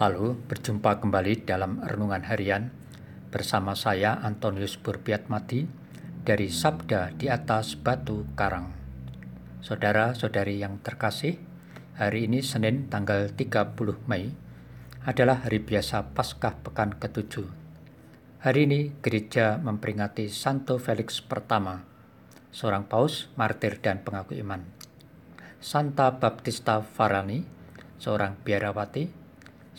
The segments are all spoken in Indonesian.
Lalu berjumpa kembali dalam renungan harian bersama saya Antonius Burbiatmadi dari Sabda di atas Batu Karang. Saudara-saudari yang terkasih, hari ini Senin tanggal 30 Mei adalah hari biasa Paskah Pekan ke-7. Hari ini gereja memperingati Santo Felix pertama, seorang paus, martir dan pengaku iman. Santa Baptista Farani, seorang biarawati,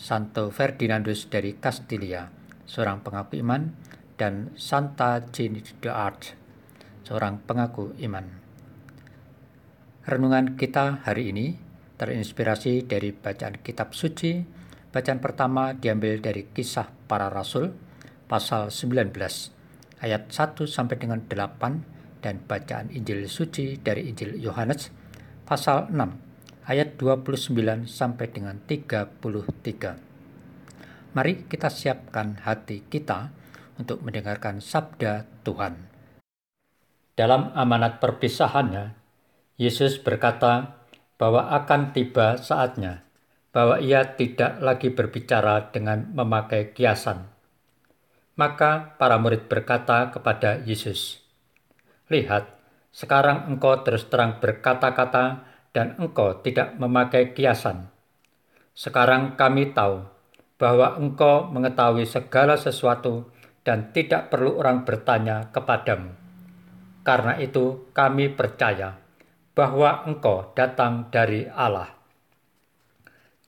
Santo Ferdinandus dari Castilia, seorang pengaku iman, dan Santa Jeanne d'Arc, seorang pengaku iman. Renungan kita hari ini terinspirasi dari bacaan kitab suci. Bacaan pertama diambil dari kisah para rasul pasal 19 ayat 1 sampai dengan 8 dan bacaan Injil suci dari Injil Yohanes pasal 6 ayat 29 sampai dengan 33. Mari kita siapkan hati kita untuk mendengarkan sabda Tuhan. Dalam amanat perpisahannya, Yesus berkata bahwa akan tiba saatnya bahwa ia tidak lagi berbicara dengan memakai kiasan. Maka para murid berkata kepada Yesus, "Lihat, sekarang engkau terus terang berkata-kata dan engkau tidak memakai kiasan. Sekarang kami tahu bahwa engkau mengetahui segala sesuatu dan tidak perlu orang bertanya kepadamu. Karena itu kami percaya bahwa engkau datang dari Allah.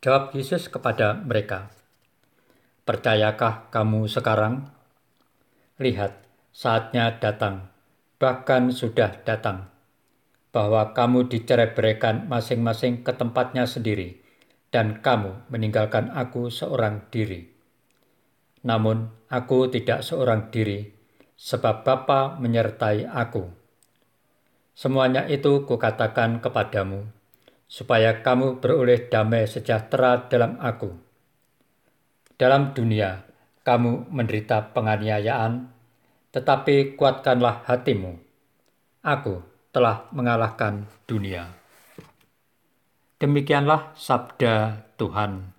Jawab Yesus kepada mereka, Percayakah kamu sekarang? Lihat, saatnya datang, bahkan sudah datang bahwa kamu dicerai-beraikan masing-masing ke tempatnya sendiri, dan kamu meninggalkan aku seorang diri. Namun aku tidak seorang diri, sebab Bapa menyertai aku. Semuanya itu kukatakan kepadamu, supaya kamu beroleh damai sejahtera dalam aku. Dalam dunia, kamu menderita penganiayaan, tetapi kuatkanlah hatimu. Aku telah mengalahkan dunia. Demikianlah sabda Tuhan.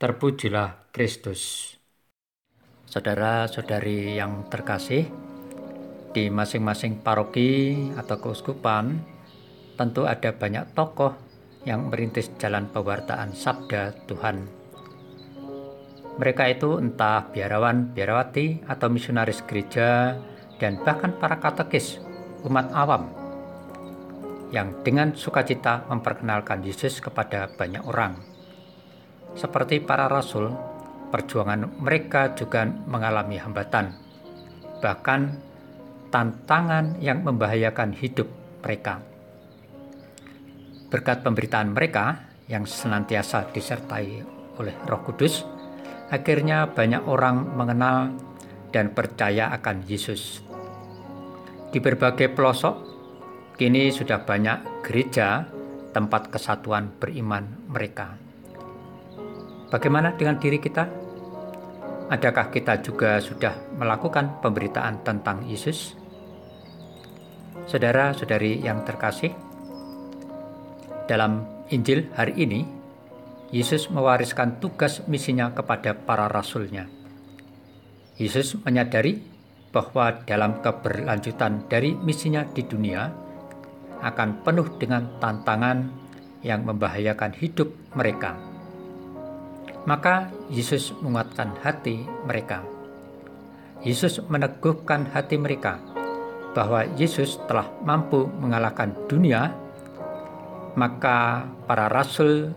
Terpujilah Kristus. Saudara-saudari yang terkasih, di masing-masing paroki atau keuskupan tentu ada banyak tokoh yang merintis jalan pewartaan sabda Tuhan. Mereka itu entah biarawan, biarawati, atau misionaris gereja, dan bahkan para katekis umat awam yang dengan sukacita memperkenalkan Yesus kepada banyak orang. Seperti para rasul, perjuangan mereka juga mengalami hambatan, bahkan tantangan yang membahayakan hidup mereka. Berkat pemberitaan mereka yang senantiasa disertai oleh Roh Kudus, akhirnya banyak orang mengenal dan percaya akan Yesus di berbagai pelosok, kini sudah banyak gereja tempat kesatuan beriman mereka. Bagaimana dengan diri kita? Adakah kita juga sudah melakukan pemberitaan tentang Yesus? Saudara-saudari yang terkasih, dalam Injil hari ini, Yesus mewariskan tugas misinya kepada para rasulnya. Yesus menyadari bahwa dalam keberlanjutan dari misinya di dunia akan penuh dengan tantangan yang membahayakan hidup mereka. Maka Yesus menguatkan hati mereka. Yesus meneguhkan hati mereka bahwa Yesus telah mampu mengalahkan dunia, maka para rasul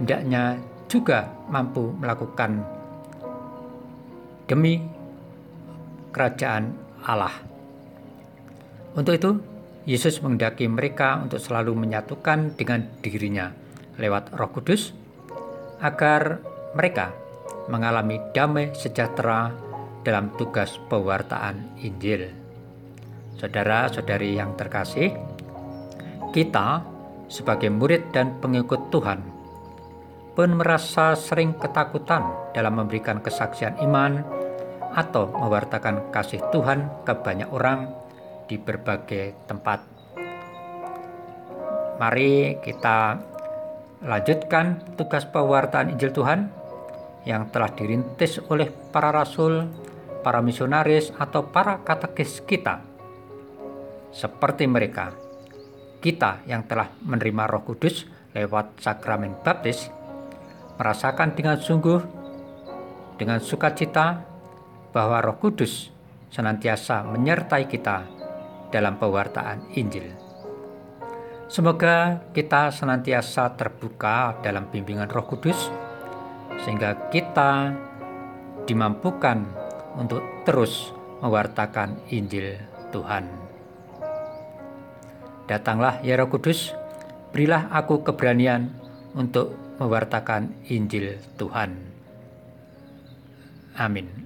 hendaknya juga mampu melakukan demi kerajaan Allah. Untuk itu, Yesus mengendaki mereka untuk selalu menyatukan dengan dirinya lewat Roh Kudus agar mereka mengalami damai sejahtera dalam tugas pewartaan Injil. Saudara-saudari yang terkasih, kita sebagai murid dan pengikut Tuhan pun merasa sering ketakutan dalam memberikan kesaksian iman atau mewartakan kasih Tuhan ke banyak orang di berbagai tempat. Mari kita lanjutkan tugas pewartaan Injil Tuhan yang telah dirintis oleh para rasul, para misionaris, atau para katekis kita. Seperti mereka, kita yang telah menerima Roh Kudus lewat sakramen baptis, merasakan dengan sungguh, dengan sukacita, bahwa Roh Kudus senantiasa menyertai kita dalam pewartaan Injil. Semoga kita senantiasa terbuka dalam bimbingan Roh Kudus, sehingga kita dimampukan untuk terus mewartakan Injil Tuhan. Datanglah ya Roh Kudus, berilah aku keberanian untuk mewartakan Injil Tuhan. Amin.